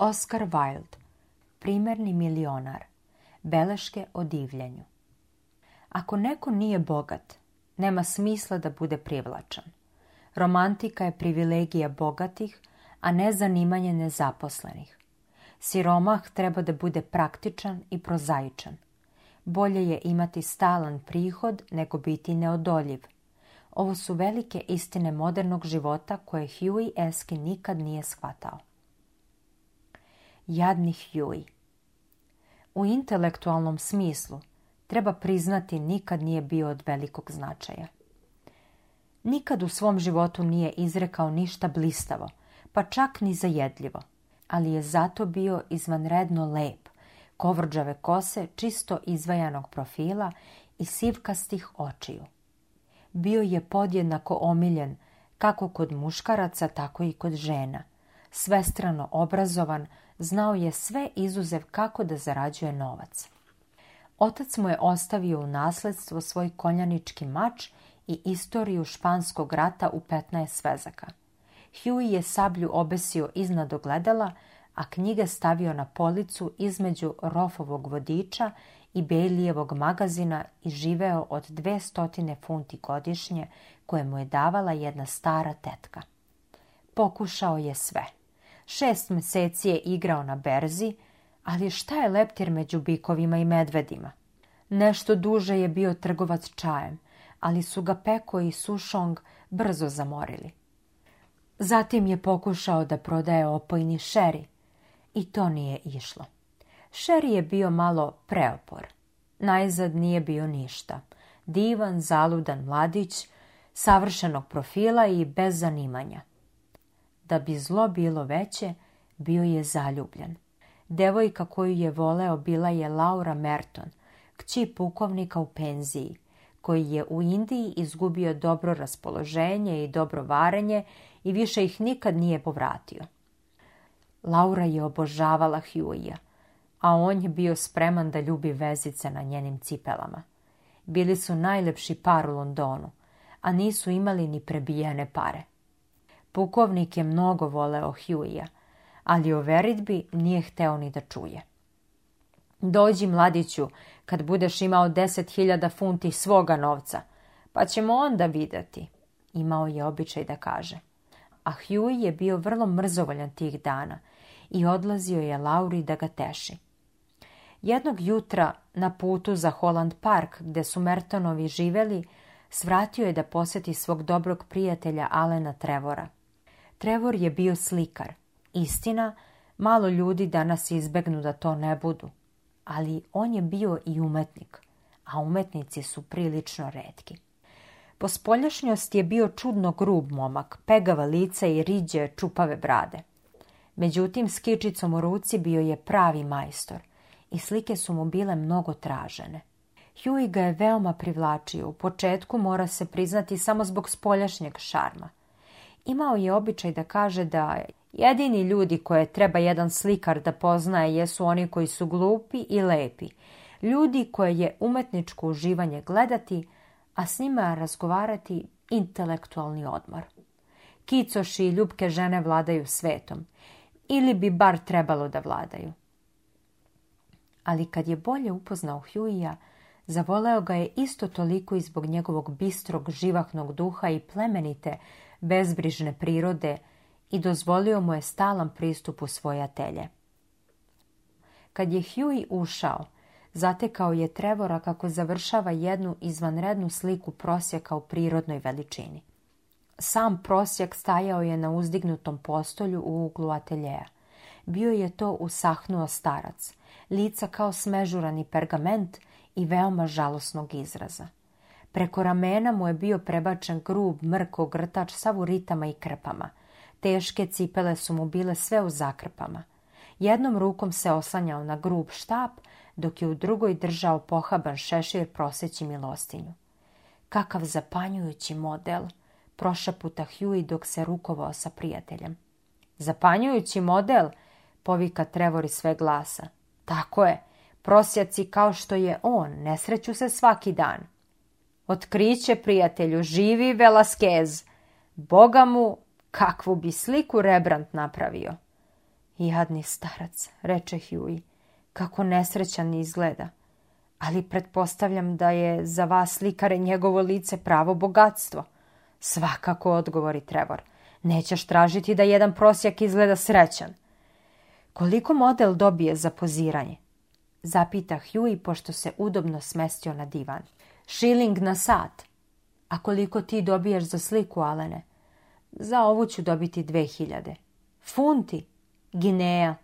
Oscar Wilde, primerni milionar, beleške o divljenju. Ako neko nije bogat, nema smisla da bude privlačan. Romantika je privilegija bogatih, a ne zanimanje nezaposlenih. Siromah treba da bude praktičan i prozaičan. Bolje je imati stalan prihod nego biti neodoljiv. Ovo su velike istine modernog života koje Huey Eskin nikad nije shvatao jadnih joj. U intelektualnom smislu treba priznati nikad nije bio od velikog značaja. Nikad u svom životu nije izrekao ništa blistavo, pa čak ni zajedljivo, ali je zato bio izvanredno lep, kovrđave kose čisto izvajanog profila i sivkastih očiju. Bio je podjednako omiljen kako kod muškaraca, tako i kod žena, svestrano obrazovan, znao je sve izuzev kako da zarađuje novac. Otac mu je ostavio u nasledstvo svoj konjanički mač i istoriju španskog rata u 15 svezaka. Huey je sablju obesio iznad ogledala, a knjige stavio na policu između rofovog vodiča i Bejlijevog magazina i živeo od 200 funti godišnje koje mu je davala jedna stara tetka. Pokušao je sve – Šest mjeseci je igrao na berzi, ali šta je leptir među bikovima i medvedima? Nešto duže je bio trgovac čajem, ali su ga Peko i Sušong brzo zamorili. Zatim je pokušao da prodaje opojni šeri i to nije išlo. Šeri je bio malo preopor. Najzad nije bio ništa. Divan, zaludan mladić, savršenog profila i bez zanimanja da bi zlo bilo veće, bio je zaljubljen. Devojka koju je voleo bila je Laura Merton, kći pukovnika u penziji, koji je u Indiji izgubio dobro raspoloženje i dobro varenje i više ih nikad nije povratio. Laura je obožavala Hugha, a on je bio spreman da ljubi vezice na njenim cipelama. Bili su najlepši par u Londonu, a nisu imali ni prebijene pare. Pukovnik je mnogo voleo Hughija, ali o veritbi nije hteo ni da čuje. Dođi, mladiću, kad budeš imao deset hiljada funti svoga novca, pa ćemo onda vidjeti, imao je običaj da kaže. A Huey je bio vrlo mrzovoljan tih dana i odlazio je Lauri da ga teši. Jednog jutra na putu za Holland Park, gde su Mertonovi živeli, svratio je da posjeti svog dobrog prijatelja Alena Trevora – Trevor je bio slikar. Istina, malo ljudi danas izbegnu da to ne budu. Ali on je bio i umetnik, a umetnici su prilično redki. Po spoljašnjosti je bio čudno grub momak, pegava lica i riđe čupave brade. Međutim, s kičicom u ruci bio je pravi majstor i slike su mu bile mnogo tražene. Huey ga je veoma privlačio. U početku mora se priznati samo zbog spoljašnjeg šarma. Imao je običaj da kaže da jedini ljudi koje treba jedan slikar da poznaje jesu oni koji su glupi i lepi, ljudi koje je umetničko uživanje gledati, a s njima razgovarati intelektualni odmor. Kicoši i ljubke žene vladaju svetom, ili bi bar trebalo da vladaju. Ali kad je bolje upoznao Hjuija, zavoleo ga je isto toliko i zbog njegovog bistrog, živahnog duha i plemenite, bezbrižne prirode i dozvolio mu je stalan pristup u svoja atelje. Kad je Huey ušao, zatekao je Trevora kako završava jednu izvanrednu sliku prosjeka u prirodnoj veličini. Sam prosjek stajao je na uzdignutom postolju u uglu ateljeja. Bio je to usahnuo starac, lica kao smežurani pergament i veoma žalosnog izraza. Preko ramena mu je bio prebačen grub, mrko grtač sav u ritama i krpama. Teške cipele su mu bile sve u zakrpama. Jednom rukom se oslanjao na grub štap, dok je u drugoj držao pohaban šešir proseći milostinju. Kakav zapanjujući model, prošaputa Huey dok se rukovao sa prijateljem. Zapanjujući model, povika Trevori sve glasa. Tako je, prosjaci kao što je on, nesreću se svaki dan. Otkriće prijatelju živi Velasquez. Boga mu, kakvu bi sliku Rebrant napravio. Jadni starac, reče Huey, kako nesrećan izgleda. Ali pretpostavljam da je za vas slikare njegovo lice pravo bogatstvo. Svakako odgovori Trevor. Nećeš tražiti da jedan prosjak izgleda srećan. Koliko model dobije za poziranje? Zapita Huey pošto se udobno smestio na divan. Šiling na sat. A koliko ti dobijaš za sliku, Alene? Za ovu ću dobiti dve hiljade. Funti? Gineja.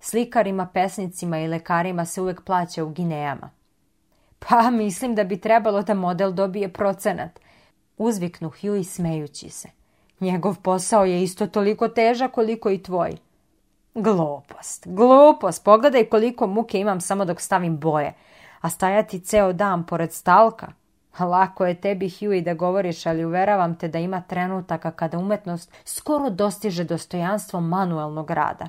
Slikarima, pesnicima i lekarima se uvek plaća u Ginejama. Pa mislim da bi trebalo da model dobije procenat. Uzviknu Hugh i smejući se. Njegov posao je isto toliko teža koliko i tvoj. Glupost, glupost. Pogledaj koliko muke imam samo dok stavim boje a stajati ceo dan pored stalka. Lako je tebi, Hughie, da govoriš, ali uveravam te da ima trenutaka kada umetnost skoro dostiže dostojanstvo manuelnog rada.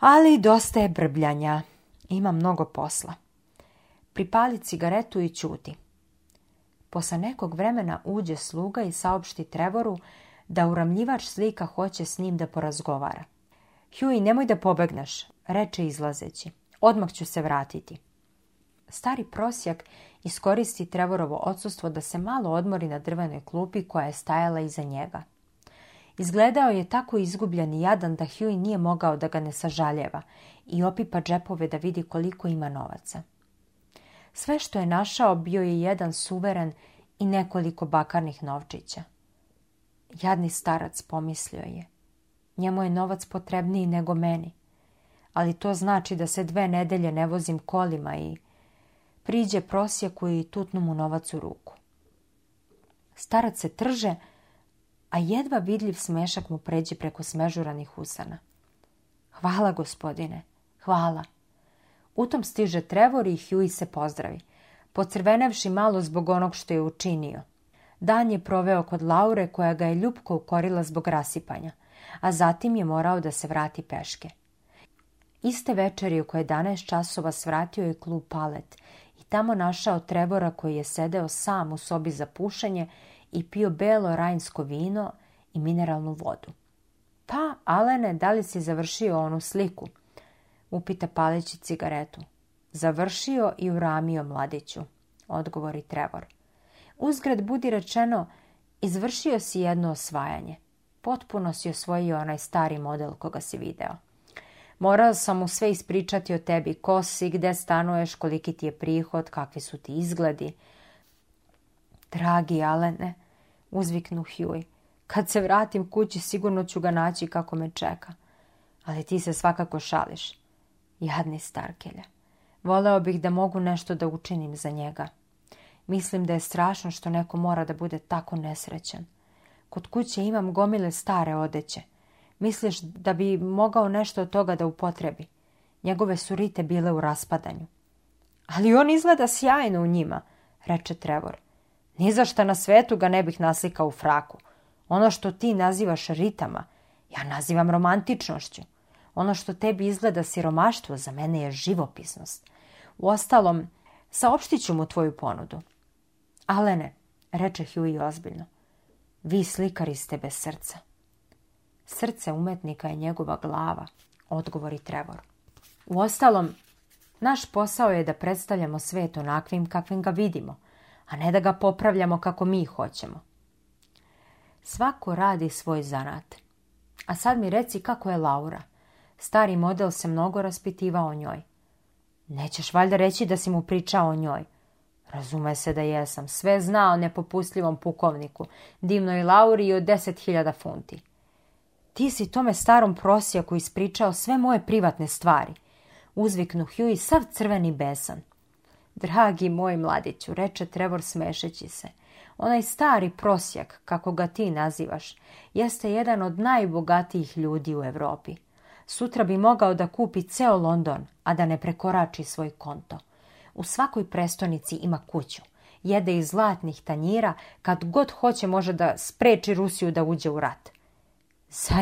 Ali dosta je brbljanja. Ima mnogo posla. Pripali cigaretu i čuti. Posle nekog vremena uđe sluga i saopšti Trevoru da uramljivač slika hoće s njim da porazgovara. Hughie, nemoj da pobegneš, reče izlazeći. Odmah ću se vratiti stari prosjak iskoristi Trevorovo odsustvo da se malo odmori na drvenoj klupi koja je stajala iza njega. Izgledao je tako izgubljen i jadan da Huey nije mogao da ga ne sažaljeva i opipa džepove da vidi koliko ima novaca. Sve što je našao bio je jedan suveren i nekoliko bakarnih novčića. Jadni starac pomislio je. Njemu je novac potrebniji nego meni. Ali to znači da se dve nedelje ne vozim kolima i priđe prosjeku i tutnu mu novac u ruku. Starac se trže, a jedva vidljiv smešak mu pređe preko smežuranih usana. Hvala, gospodine, hvala. U tom stiže Trevor i Hughie se pozdravi, pocrvenevši malo zbog onog što je učinio. Dan je proveo kod Laure koja ga je ljubko ukorila zbog rasipanja, a zatim je morao da se vrati peške. Iste večeri u koje 11 časova svratio je klub Palet tamo našao Trebora koji je sedeo sam u sobi za pušenje i pio belo rajnsko vino i mineralnu vodu. Pa, Alene, da li si završio onu sliku? Upita paleći cigaretu. Završio i uramio mladiću, odgovori Trevor. Uzgrad budi rečeno, izvršio si jedno osvajanje. Potpuno si osvojio onaj stari model koga si video. Morao sam mu sve ispričati o tebi, ko si, gde stanuješ, koliki ti je prihod, kakvi su ti izgledi. Dragi Alene, uzviknu Hjuj. Kad se vratim kući sigurno ću ga naći kako me čeka. Ali ti se svakako šališ. Jadni starkelja. Voleo bih da mogu nešto da učinim za njega. Mislim da je strašno što neko mora da bude tako nesrećan. Kod kuće imam gomile stare odeće. Misliš da bi mogao nešto od toga da upotrebi? Njegove su rite bile u raspadanju. Ali on izgleda sjajno u njima, reče Trevor. Ni za šta na svetu ga ne bih naslikao u fraku. Ono što ti nazivaš ritama, ja nazivam romantičnošću. Ono što tebi izgleda siromaštvo, za mene je živopisnost. Uostalom, saopštit ću mu tvoju ponudu. Alene, reče Hughie ozbiljno, vi slikari ste bez srca. Srce umetnika je njegova glava, odgovori Trevor. Uostalom, naš posao je da predstavljamo svet onakvim kakvim ga vidimo, a ne da ga popravljamo kako mi hoćemo. Svako radi svoj zanat. A sad mi reci kako je Laura. Stari model se mnogo raspitivao o njoj. Nećeš valjda reći da si mu pričao o njoj. Razume se da jesam. Sve zna o nepopustljivom pukovniku, divnoj Lauri i o deset hiljada funti ti si tome starom prosjeku ispričao sve moje privatne stvari. Uzviknu i sav crveni besan. Dragi moj mladiću, reče Trevor smešeći se. Onaj stari prosjak, kako ga ti nazivaš, jeste jedan od najbogatijih ljudi u Europi. Sutra bi mogao da kupi ceo London, a da ne prekorači svoj konto. U svakoj prestonici ima kuću. Jede iz zlatnih tanjira, kad god hoće može da spreči Rusiju da uđe u rat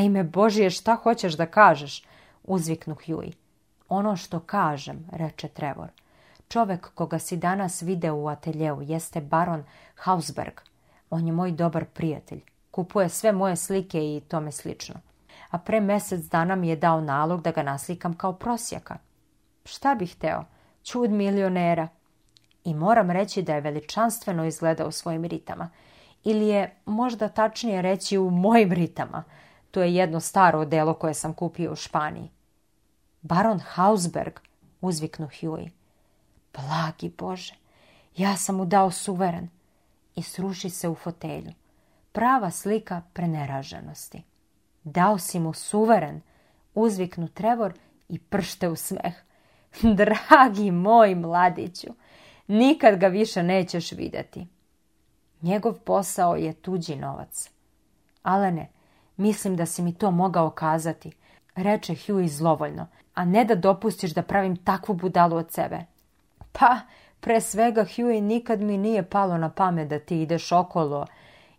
ime Božije, šta hoćeš da kažeš? Uzviknu Hjuj. Ono što kažem, reče Trevor. Čovek koga si danas video u ateljevu jeste baron Hausberg. On je moj dobar prijatelj. Kupuje sve moje slike i tome slično. A pre mesec dana mi je dao nalog da ga naslikam kao prosjaka. Šta bih teo? Čud milionera. I moram reći da je veličanstveno izgledao u svojim ritama. Ili je možda tačnije reći u mojim ritama – to je jedno staro delo koje sam kupio u Španiji. Baron Hausberg, uzviknu Huey. Blagi Bože, ja sam mu dao suveren. I sruši se u fotelju. Prava slika preneraženosti. Dao si mu suveren, uzviknu Trevor i pršte u smeh. Dragi moj mladiću, nikad ga više nećeš vidjeti. Njegov posao je tuđi novac. ne. Mislim da si mi to mogao kazati, reče Huey zlovoljno, a ne da dopustiš da pravim takvu budalu od sebe. Pa, pre svega, Huey, nikad mi nije palo na pamet da ti ideš okolo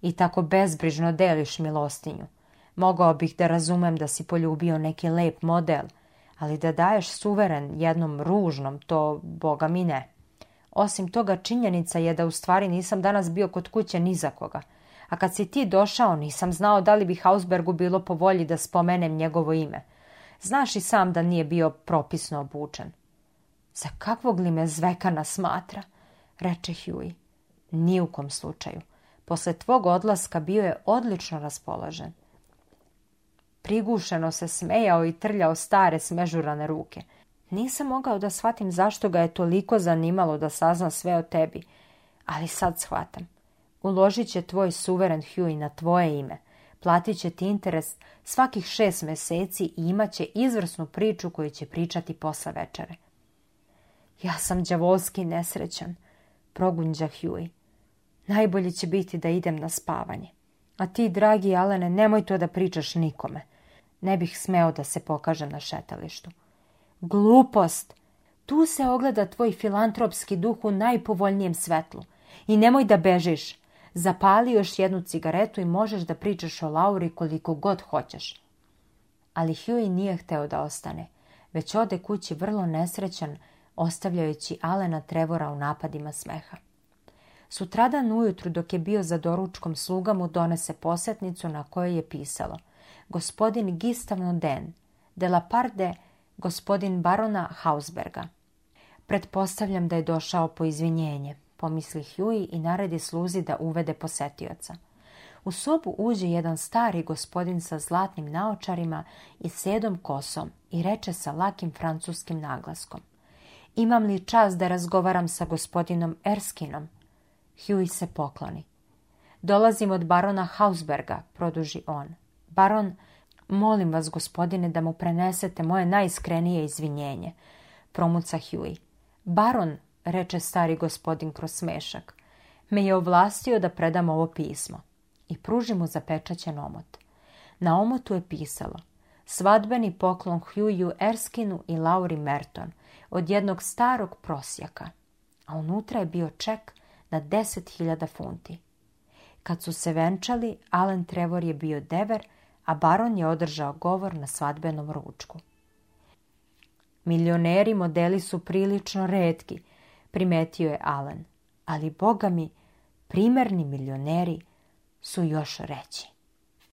i tako bezbrižno deliš milostinju. Mogao bih da razumem da si poljubio neki lep model, ali da daješ suveren jednom ružnom, to boga mi ne. Osim toga, činjenica je da u stvari nisam danas bio kod kuće ni za koga – a kad si ti došao nisam znao da li bi Hausbergu bilo po volji da spomenem njegovo ime. Znaš i sam da nije bio propisno obučen. Za kakvog li me zvekana smatra? reče Huey. Ni u kom slučaju. Posle tvog odlaska bio je odlično raspoložen. Prigušeno se smejao i trljao stare smežurane ruke. Nisam mogao da shvatim zašto ga je toliko zanimalo da sazna sve o tebi, ali sad shvatam. Uložit će tvoj suveren Huey na tvoje ime. Platit će ti interes svakih šest mjeseci i imat će izvrsnu priču koju će pričati posle večere. Ja sam džavolski nesrećan, progunđa Huey. Najbolje će biti da idem na spavanje. A ti, dragi Alene, nemoj to da pričaš nikome. Ne bih smeo da se pokažem na šetalištu. Glupost! Tu se ogleda tvoj filantropski duh u najpovoljnijem svetlu. I nemoj da bežiš. Zapali još jednu cigaretu i možeš da pričaš o Lauri koliko god hoćeš. Ali Huey nije hteo da ostane, već ode kući vrlo nesrećan, ostavljajući Alena Trevora u napadima smeha. Sutradan ujutru dok je bio za doručkom sluga mu donese posjetnicu na kojoj je pisalo gospodin Gistavno Den, de Parde, gospodin barona Hausberga. Pretpostavljam da je došao po izvinjenje pomisli Huey i naredi sluzi da uvede posetioca. U sobu uđe jedan stari gospodin sa zlatnim naočarima i sedom kosom i reče sa lakim francuskim naglaskom. Imam li čas da razgovaram sa gospodinom Erskinom? Huey se pokloni. Dolazim od barona Hausberga, produži on. Baron, molim vas gospodine da mu prenesete moje najiskrenije izvinjenje, promuca Huey. Baron, reče stari gospodin kroz smešak, me je ovlastio da predam ovo pismo i pruži mu zapečaćen omot. Na omotu je pisalo svadbeni poklon Hughju Erskinu i Lauri Merton od jednog starog prosjaka, a unutra je bio ček na 10.000 funti. Kad su se venčali, Alan Trevor je bio dever, a baron je održao govor na svadbenom ručku. Milioneri modeli su prilično redki primetio je Alan, ali boga mi, primerni milioneri su još reći.